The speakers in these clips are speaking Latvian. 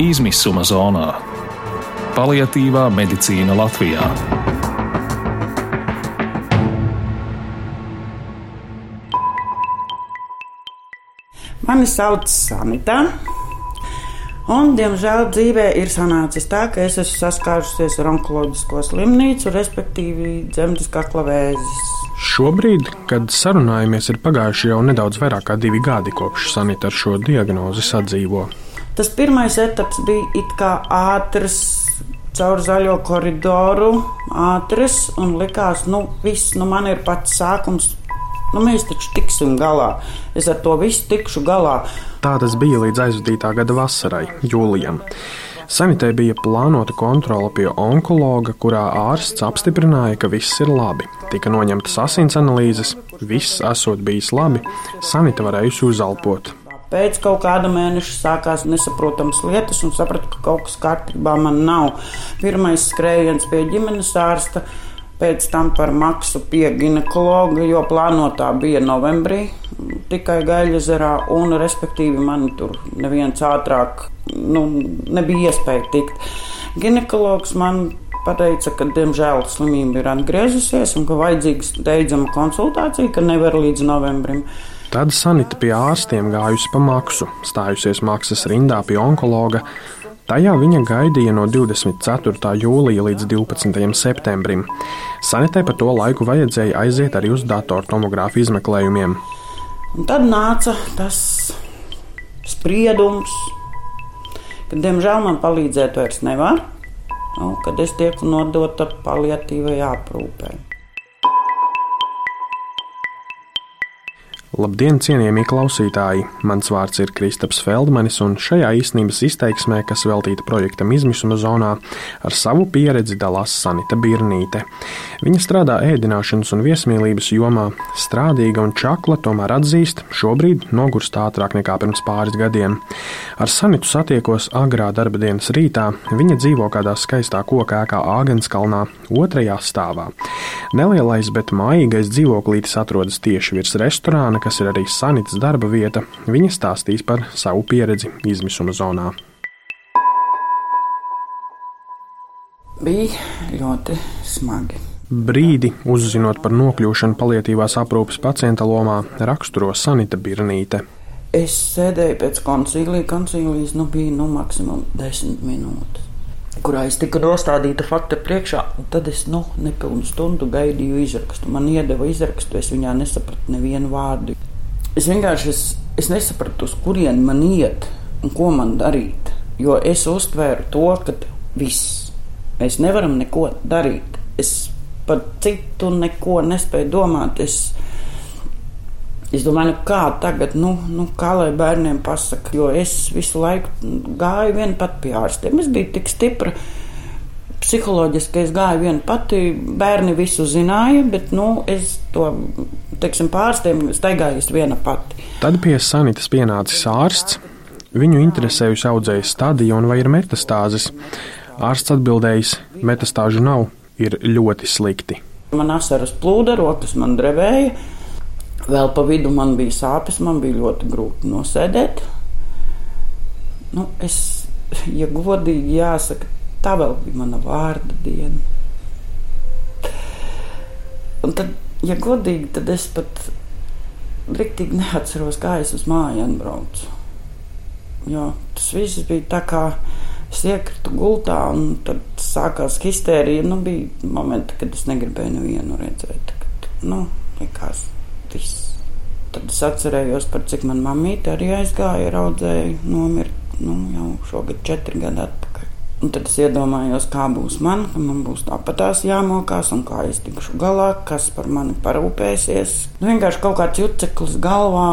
izmisuma zonā - paliatīvā medicīna Latvijā. Mani sauc Sanita. Un, diemžēl dzīvē ir sanācis tā, ka es esmu saskārusies ar onkoloģisko slimnīcu, respektīvi dzemdas kakla vēzis. Šobrīd, kad sarunājamies, ir pagājuši jau nedaudz vairāk kā divi gadi kopš Sanita ar šo diagnozi sadzīvo. Tas pirmais etaps bija it kā ātrs, caur zaļo koridoru, ātrs, un likās, nu, viss, nu, man ir pats sākums, Nu, mēs taču tiksim galā. Es ar to visu tikšu galā. Tā tas bija līdz aizvadītā gada vasarai, jūlijam. Sanitē bija plānota kontrole pie onkologa, kurā ārsts apstiprināja, ka viss ir labi. Tika noņemtas asins analīzes, viss esot bijis labi, Sanita varējusi uzelpot. Pēc kaut kāda mēneša sākās nesaprotamas lietas, un sapratu, ka kaut kas kārtībā man nav. Pirmais skrējiens pie ģimenes ārsta pēc tam par maksu pie ginekologa, jo plānotā bija novembrī tikai Gaļazerā, un respektīvi man tur neviens ātrāk nu, nebija iespēja tikt. Ginekologs man pateica, ka diemžēl slimība ir atgriezusies un ka vajadzīga steidzama konsultācija, ka nevar līdz novembrim. Tad Sanita pie ārstiem gājusi pa maksu, stājusies maksas rindā pie onkologa Tajā viņa gaidīja no 24. jūlija līdz 12. septembrim. Sanitē pa to laiku vajadzēja aiziet arī uz datortomogrāfu izmeklējumiem. Un tad nāca tas spriedums, ka diemžēl man palīdzēt vairs nevar, nu, kad es tieku nodota paliatīvai aprūpei. Labdien, cienījamie klausītāji! Mans vārds ir Kristaps Feldmanis, un šajā īstenības izteiksmē, kas veltīta projektam Izmisuma zonā, ar savu pieredzi dalās Sanita Birnīte. Viņa strādā ēdināšanas un viesmīlības jomā, strādīga un čakla, tomēr atzīst, šobrīd nogurst ātrāk nekā pirms pāris gadiem. Ar Sanitu satiekos agrā darba dienas rītā, viņa dzīvo kādā skaistā koka ēkā Āgenskalnā, otrajā stāvā. Nelielais, bet mājīgais dzīvoklītis atrodas tieši virs restorāna kas ir arī Sanitas darba vieta, viņa stāstīs par savu pieredzi izmisuma zonā. Bija ļoti smagi. Brīdi, uzzinot par nokļūšanu palietīvās aprūpes pacienta lomā, raksturo Sanita Birnīte. Es sēdēju pēc koncīlija, koncīlijas nu bija nu maksimum desmit minūtes kurā es tiku nostādīta fakta priekšā. Tad es nu, nepilnu stundu gaidīju izrakstu. Man iedeva izrakstu, es viņā nesapratu nevienu vārdu. Es vienkārši es, es nesapratu, uz kurien man iet un ko man darīt. Jo es uztvēru to, ka viss, mēs nevaram neko darīt. Es par citu neko nespēju domāt. Es, Es domāju, nu kā tagad, nu, nu, kā lai bērniem pasakā, jo es visu laiku gāju vien pat pie ārstiem. Es biju tik stipra. Psiholoģiski es gāju viena pati, bērni visu zināja, bet nu, es to teiksim, pārstiem staigāju viena pati. Tad pie sanitas pienācis ārsts. Viņu interesējusi audzēja stadija un vai ir metastāzes. Ārsts atbildējis, metastāžu nav, ir ļoti slikti. Man asaras plūda, rokas man drevēja. Vēl pa vidu man bija sāpes, man bija ļoti grūti nosēdēt. Nu, es, ja godīgi jāsaka, tā vēl bija mana vārda diena. Un tad, ja godīgi, tad es pat rīktīgi neatceros, kā es uz māju atbraucu. Jo tas viss bija tā kā es iekritu gultā, un tad sākās histērija. Nu, bija momenti, kad es negribēju nevienu redzēt. Kad, nu, likās, viss. Tad es atcerējos, par cik man mamīte arī aizgāja, raudzēja, nomirt nu, jau šogad četri gadi atpakaļ. Un tad es iedomājos, kā būs man, ka man būs tāpatās jāmokās, un kā es tikšu galā, kas par mani parūpēsies. Nu, vienkārši kaut kāds juceklis galvā.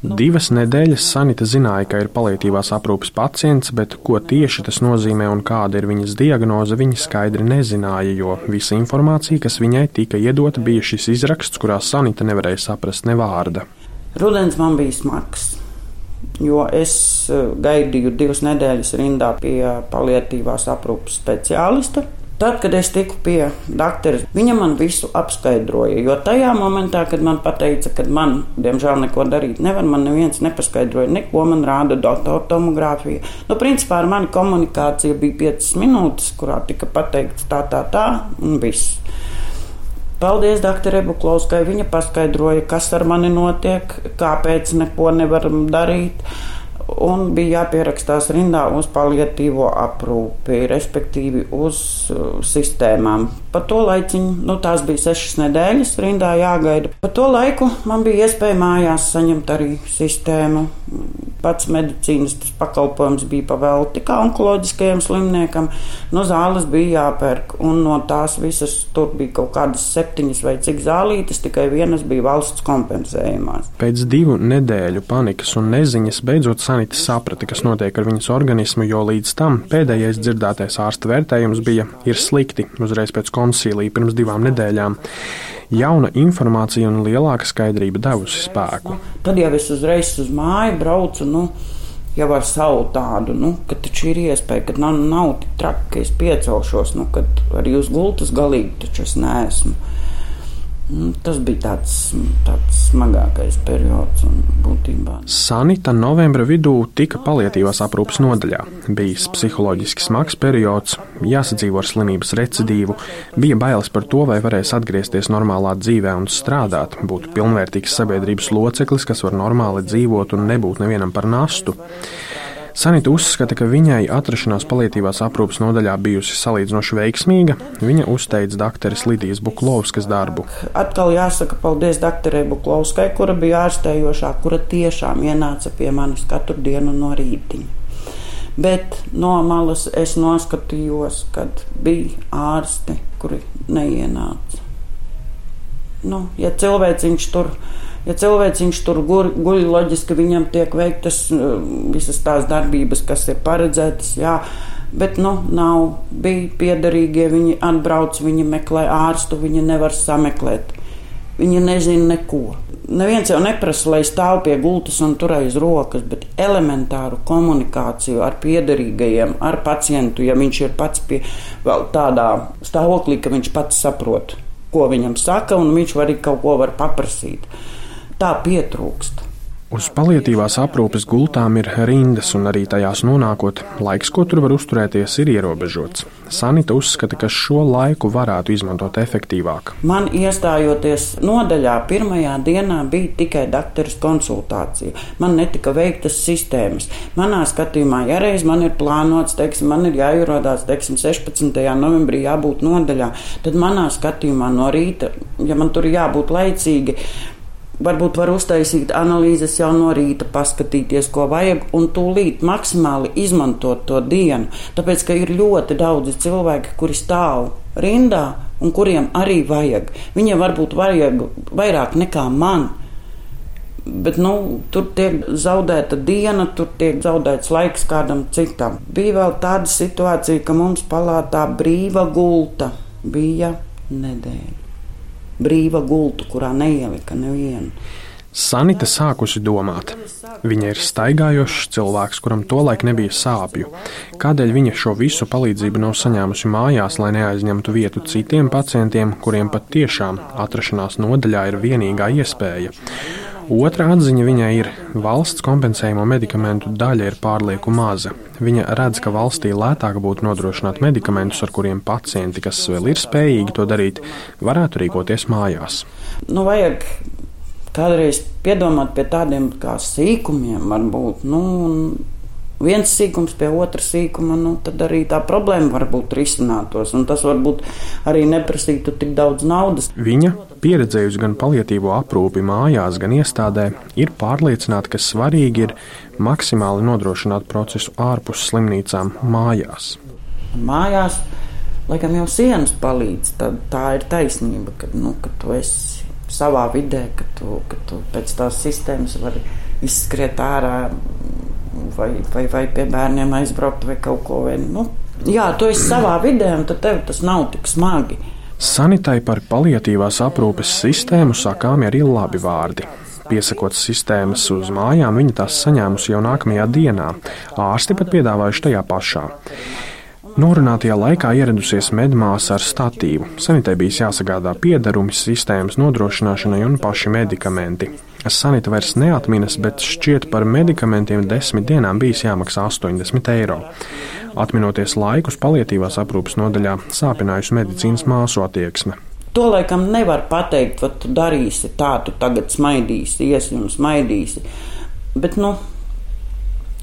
Nu. Divas nedēļas Sanita zināja, ka ir palietīvās aprūpes pacients, bet ko tieši tas nozīmē un kāda ir viņas diagnoze, viņa skaidri nezināja, jo visa informācija, kas viņai tika iedota, bija šis izraksts, kurā Sanita nevarēja saprast ne vārda. Rudens man bija smags jo es eh, gaidīju divas nedēļas rindā pie palietīvās aprūpas speciālista. Tad, kad es tiku pie doktora, viņa man visu apskaidroja. Jo tajā momentā, kad man teica, ka man, diemžēl, neko darīt nevar, man neviens nepaskaidroja, neko man rāda datortomogrāfija. Nu, principā ar mani komunikācija bija 5 minūtes, kurā tika pateikts tā, tā, tā un viss. Paldies, doktor Ebuklovskai. Viņa paskaidroja, kas ar mani notiek, kāpēc neko nevaram darīt un bija jāpierakstās rindā uz paliatīvo aprūpi, respektīvi uz uh, sistēmām. Pa to laiciņu, nu, tās bija sešas nedēļas, rindā jāgaida. Pa to laiku man bija iespēja mājās saņemt arī sistēmu. Pats medicīnas pakalpojums bija pavēlti kā onkoloģiskajam slimniekam. No zāles bija jāpērk, un no tās visas tur bija kaut kādas septiņas vai cik zālītes, tikai vienas bija valsts kompensējumās. Pēc divu nedēļu panikas un neziņas beidzot Sanita saprata, kas notiek ar viņas organismu, jo līdz tam pēdējais dzirdētais ārsta vērtējums bija ir slikti uzreiz pēc konsīlija pirms divām nedēļām. Jauna informācija un lielāka skaidrība devusi spēku. Tad jau es uzreiz uz māju braucu. Nu, jau ar savu tādu, nu, ka taču ir iespēja, ka nav, nav tik traki, ka es piecelšos, nu, kad arī uz gultas galīgi taču es neesmu. Nu, tas bija tāds, tāds smagākais periods. Būtībā. Sanita novembra vidū tika palietīvās aprūpas nodaļā. Bijis psiholoģiski smags periods, jāsadzīvo ar slimības recidīvu, bija bailes par to, vai varēs atgriezties normālā dzīvē un strādāt, būt pilnvērtīgs sabiedrības loceklis, kas var normāli dzīvot un nebūt nevienam par nastu. Sanita uzskata, ka viņai atrašanās palīdzības aprūpas nodaļā bijusi salīdzinoši veiksmīga. Viņa uzteica doktoras Lidijas Buklovskas darbu. Atkal jāsaka paldies doktorai Buklovskai, kura bija ārstējošā, kura tiešām ienāca pie manis katru dienu no rītiņa. Bet no malas es noskatījos, kad bija ārsti, kuri neienāca. Nu, ja cilvēciņš tur ir Ja cilvēks tur guļ, guļ, loģiski viņam tiek veiktas uh, visas tās darbības, kas ir paredzētas. Jā. Bet, nu, nav bija piederīgie. Viņi atbrauc, viņi meklē ārstu, viņi nevar sameklēt. Viņi nezina neko. Neviens jau neprasa, lai stāv pie gultas un turējas rokas, bet elementāru komunikāciju ar piederīgajiem, ar pacientu, ja viņš ir pats pie tādā stāvoklī, ka viņš pats saprot, ko viņam saka, un viņš arī kaut ko var paprasīt tā pietrūkst. Uz palietīvās aprūpes gultām ir rindas, un arī tajās nonākot, laiks, ko tur var uzturēties, ir ierobežots. Sanita uzskata, ka šo laiku varētu izmantot efektīvāk. Man iestājoties nodaļā, pirmajā dienā bija tikai doktora konsultācija. Man netika veiktas sistēmas. Manā skatījumā, ja reiz man ir plānots, teiksim, man ir jāierodās teiksim, 16. novembrī jābūt nodaļā, tad manā skatījumā no rīta, ja man tur jābūt laicīgi, Varbūt var uztaisīt analīzes jau no rīta, paskatīties, ko vajag, un tūlīt maksimāli izmantot to dienu. Tāpēc, ka ir ļoti daudzi cilvēki, kuri stāv rindā un kuriem arī vajag. Viņiem varbūt vajag vairāk nekā man. Bet nu, tur tiek zaudēta diena, tur tiek zaudēts laiks kādam citam. Bija vēl tāda situācija, ka mums palātā brīva gulta bija nedēļa brīva gultu, kurā neielika nevienu. Sanita sākusi domāt. Viņa ir staigājošs cilvēks, kuram tolaik nebija sāpju. Kādēļ viņa šo visu palīdzību nav saņēmusi mājās, lai neaizņemtu vietu citiem pacientiem, kuriem pat tiešām atrašanās nodaļā ir vienīgā iespēja? Otra atziņa viņai ir, valsts kompensējumu medikamentu daļa ir pārlieku maza. Viņa redz, ka valstī lētāk būtu nodrošināt medikamentus, ar kuriem pacienti, kas vēl ir spējīgi to darīt, varētu rīkoties mājās. Nu, vajag kādreiz piedomāt pie tādiem kā sīkumiem, varbūt. Nu, viens sīkums pie otra sīkuma, nu, tad arī tā problēma varbūt risinātos. Tas varbūt arī neprasītu tik daudz naudas. Viņa, pieredzējusi gan palietīvo aprūpi mājās, gan iestādē, ir pārliecināta, ka svarīgi ir maksimāli nodrošināt procesu ārpus slimnīcām mājās. Mājās, laikam jau sienas palīdz, tad tā ir taisnība, ka, nu, ka tu esi savā vidē, ka tu, ka tu pēc tās sistēmas vari izskriet ārā vai, vai, vai pie bērniem aizbraukt vai kaut ko tādu. Nu, jā, tu esi savā vidē, un tev tas nav tik smagi. Sanitai par paliatīvās aprūpes sistēmu sakām arī labi vārdi. Piesakot sistēmas uz mājām, viņa tās saņēmusi jau nākamajā dienā. Ārsti pat piedāvājuši tajā pašā. Norunātajā laikā ieradusies medmāsa ar statīvu. Sanitē bijis jāsagādā piedarumi sistēmas nodrošināšanai un paši medikamenti. Sanita vairs neatminas, bet šķiet par medikamentiem desmit dienām bijis jāmaksā 80 eiro. Atminoties laikus, palietīvās aprūpas nodaļā sāpinājusi medicīnas māsu attieksme. To laikam nevar pateikt, ka tu darīsi tā, tu tagad smaidīsi, iesi un smaidīsi. Bet, nu,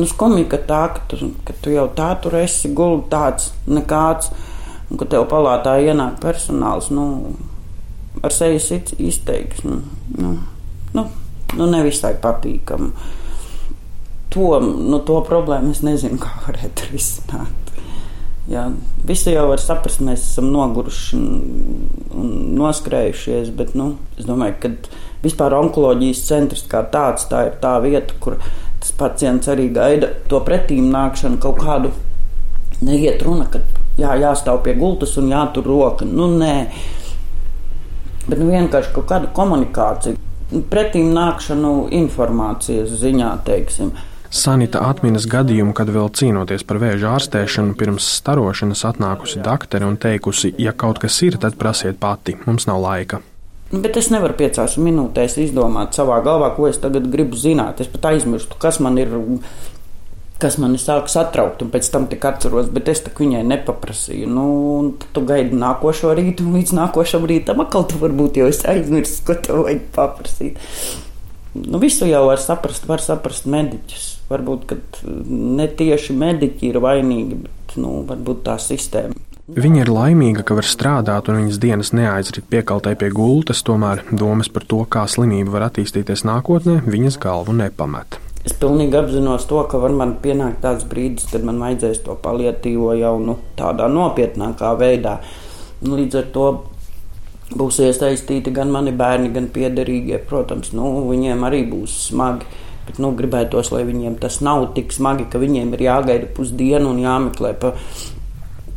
Nu, skumji, ka tā, ka tu, ka tu jau tā tur esi gulējis tāds nekāds, un ka tev palātā ienāk personāls, nu, ar sejas izteiksmi. Nu, nu, nu, nevisai patīkami. To, nu, to problēmu es nezinu, kā varētu risināt. Jā, visi jau var saprast, mēs esam noguruši un, un noskrējušies, bet nu, es domāju, ka vispār onkoloģijas centrs kā tāds tā ir tā vieta, kur tas pacients arī gaida to pretīm nākšanu kaut kādu. Neiet runa, ka jā, jāstāv pie gultas un jātur roka. Nu, nē, bet nu, vienkārši kaut kāda komunikācija, pretīm nākšanu informācijas ziņā, teiksim. Sanita atminas gadījumu, kad vēl cīnoties par vēža ārstēšanu, pirms starošanas atnākusi doktere un teikusi, ja kaut kas ir, tad prasiet pati, mums nav laika. Bet es nevaru piecās minūtēs izdomāt savā galvā, ko es tagad gribu zināt. Es pat aizmirstu, kas man ir, kas man sāk satraukt, un pēc tam tik atceros, bet es viņai nepaprasīju. Nu, tu gaidi nākošo rītu, un līdz nākošam rītam atkal tu varbūt jau esi aizmirsis, ko tev vajag paprasīt. Nu, visu jau var saprast, var saprast mediķus. Varbūt ne tieši mediķi ir vainīgi, bet nu, varbūt tā sistēma. Viņa ir laimīga, ka var strādāt, un viņas dienas neaizrit piekaltai pie gultas, tomēr domas par to, kā slimība var attīstīties nākotnē, viņas galvu nepamet. Es pilnīgi apzinos to, ka var man pienākt tāds brīdis, kad man vajadzēs to palietīvo jau nu, tādā nopietnākā veidā. Nu, līdz ar to būs iesaistīti gan mani bērni, gan piederīgie. Protams, nu, viņiem arī būs smagi. Bet, nu, gribētos, lai viņiem tas nav tik smagi, ka viņiem ir jāgaida pusdienu un jāmeklē pa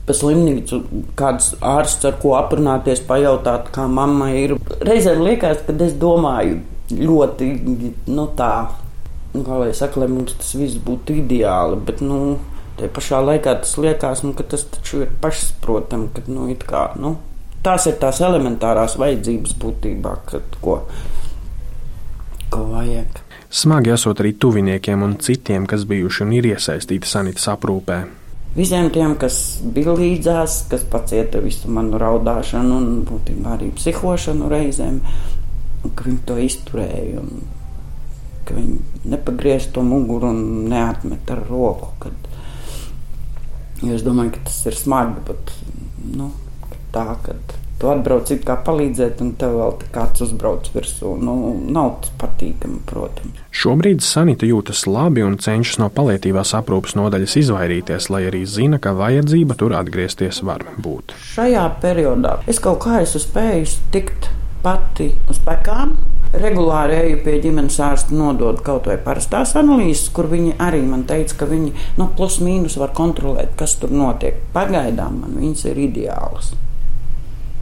pa slimnīcu, kāds ārsts ar ko aprunāties, pajautāt, kā mammai ir. Reizēm liekas, ka es domāju ļoti nu, tā, kā lai saka, lai mums tas viss būtu ideāli, bet, nu, te pašā laikā tas liekas, nu, ka tas taču ir pašsaprotami, ka, nu, it kā, nu, tās ir tās elementārās vajadzības būtībā, kad ko, ko vajag. Smagi esot arī tuviniekiem un citiem, kas bijuši un ir iesaistīti sanitāras aprūpē visiem tiem, kas bija līdzās, kas pacieta visu manu raudāšanu un būtībā arī psihošanu reizēm, ka viņi to izturēja un ka viņi nepagriež to muguru un neatmet ar roku. Kad, jo es domāju, ka tas ir smagi, bet nu, tā, kad tu atbrauc it kā palīdzēt, un tev vēl kāds uzbrauc virsū. Nu, nav tas patīkami, protams. Šobrīd Sanita jūtas labi un cenšas no palietīvās aprūpas nodaļas izvairīties, lai arī zina, ka vajadzība tur atgriezties var būt. Šajā periodā es kaut kā esmu spējis tikt pati uz pekām. Regulāri eju pie ģimenes ārsta, nodod kaut vai parastās analīzes, kur viņi arī man teica, ka viņi nu, plus mīnus var kontrolēt, kas tur notiek. Pagaidām man viņas ir ideālas.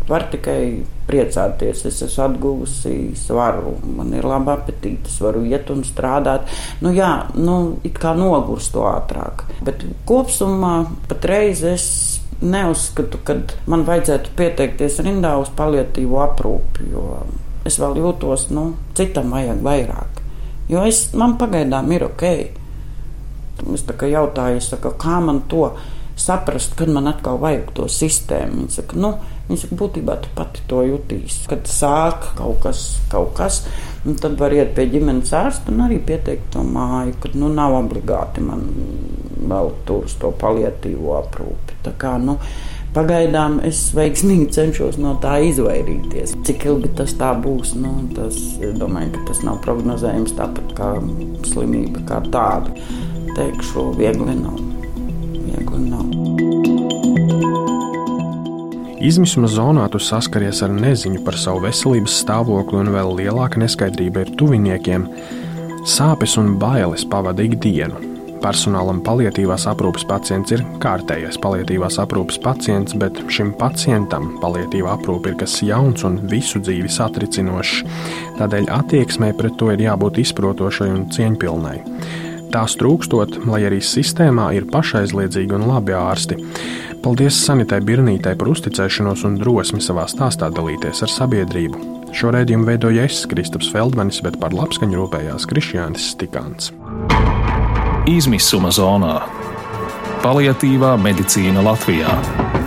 Var tikai priecāties, es esmu atguvusi svaru, man ir laba apetīte, es varu iet un strādāt. Nu, jā, nu, it kā nogurstu ātrāk. Bet kopumā patreiz es neuzskatu, ka man vajadzētu pieteikties rindā uz palietīvo aprūpi, jo es vēl jūtos, nu, citam vajag vairāk. Jo es, man pagaidām ir ok. Es tā kā jautāju, saku, kā man to saprast, kad man atkal vajag to sistēmu. Viņa saka, nu, saka, būtībā pati to jutīsi. Kad sāk kaut kas, kaut kas, tad var iet pie ģimenes ārsta un arī pieteikt to māju, kad nu, nav obligāti man vēl tur uz to palietīvo aprūpi. Tā kā, nu, Pagaidām es veiksmīgi cenšos no tā izvairīties. Cik ilgi tas tā būs, nu, tas, domāju, ka tas nav prognozējams tāpat kā slimība kā tāda. Teikšu, viegli nav viegli nav. Izmisuma zonā tu saskaries ar neziņu par savu veselības stāvokli, un vēl lielāka neskaidrība ir tuviniekiem. Sāpes un bailes pavada ikdienu. Personālam palietīvās aprūpes pacients ir kārtējais palietīvās aprūpes pacients, bet šim pacientam palietīvā aprūpe ir kas jauns un visu dzīvi satricinošs. Tādēļ attieksmē pret to ir jābūt izprotošai un cieņpilnai. Tās trūkstot, lai arī sistēmā ir pašaizliedzīgi un labi ārsti. Paldies Sanitai Birnītei par uzticēšanos un drosmi savā stāstā dalīties ar sabiedrību. Šo redzējumu veidoja es, Kristaps Feldmanis, bet par labskaņu rūpējās Krišjānis Stikāns. Izmisuma zonā - paliatīvā medicīna Latvijā.